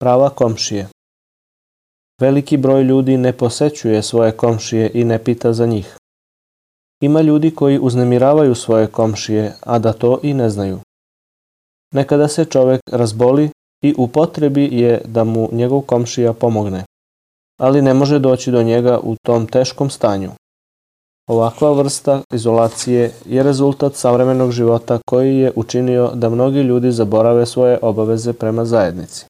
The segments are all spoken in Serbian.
Prava komšije Veliki broj ljudi ne posećuje svoje komšije i ne pita za njih. Ima ljudi koji uznemiravaju svoje komšije, a da to i ne znaju. Nekada se čovek razboli i u potrebi je da mu njegov komšija pomogne, ali ne može doći do njega u tom teškom stanju. Ovakva vrsta izolacije je rezultat savremenog života koji je učinio da mnogi ljudi zaborave svoje obaveze prema zajednici.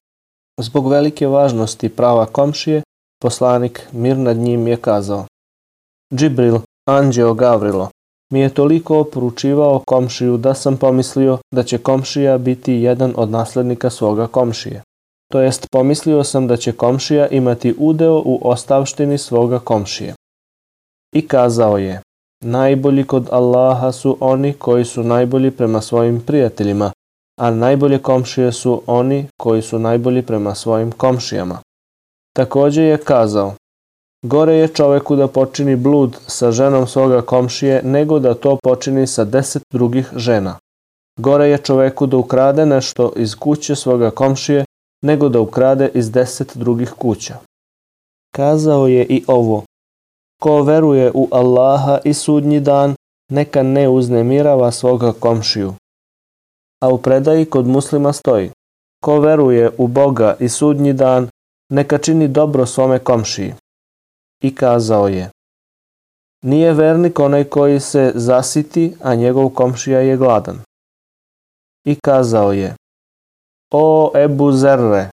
Zbog velike važnosti prava komšije, poslanik mir nad njim je kazao Džibril, anđeo Gavrilo, mi je toliko oporučivao komšiju da sam pomislio da će komšija biti jedan od naslednika svoga komšije. To jest pomislio sam da će komšija imati udeo u ostavštini svoga komšije. I kazao je, najbolji kod Allaha su oni koji su najbolji prema svojim prijateljima, a najbolje komšije su oni koji su najbolji prema svojim komšijama. Takođe je kazao, gore je čoveku da počini blud sa ženom svoga komšije nego da to počini sa deset drugih žena. Gore je čoveku da ukrade nešto iz kuće svoga komšije nego da ukrade iz deset drugih kuća. Kazao je i ovo, ko veruje u Allaha i sudnji dan, neka ne uznemirava svoga komšiju, a u predaji kod muslima stoji Ko veruje u Boga i sudnji dan, neka čini dobro svome komšiji. I kazao je Nije vernik onaj koji se zasiti, a njegov komšija je gladan. I kazao je O Ebu Zerre,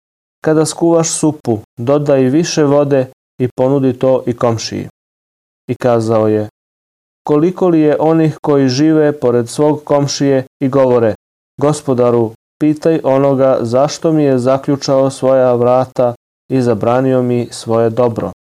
kada skuvaš supu, dodaj više vode i ponudi to i komšiji. I kazao je Koliko li je onih koji žive pored svog komšije i govore Gospodaru, pitaj onoga zašto mi je zaključao svoja vrata i zabranio mi svoje dobro.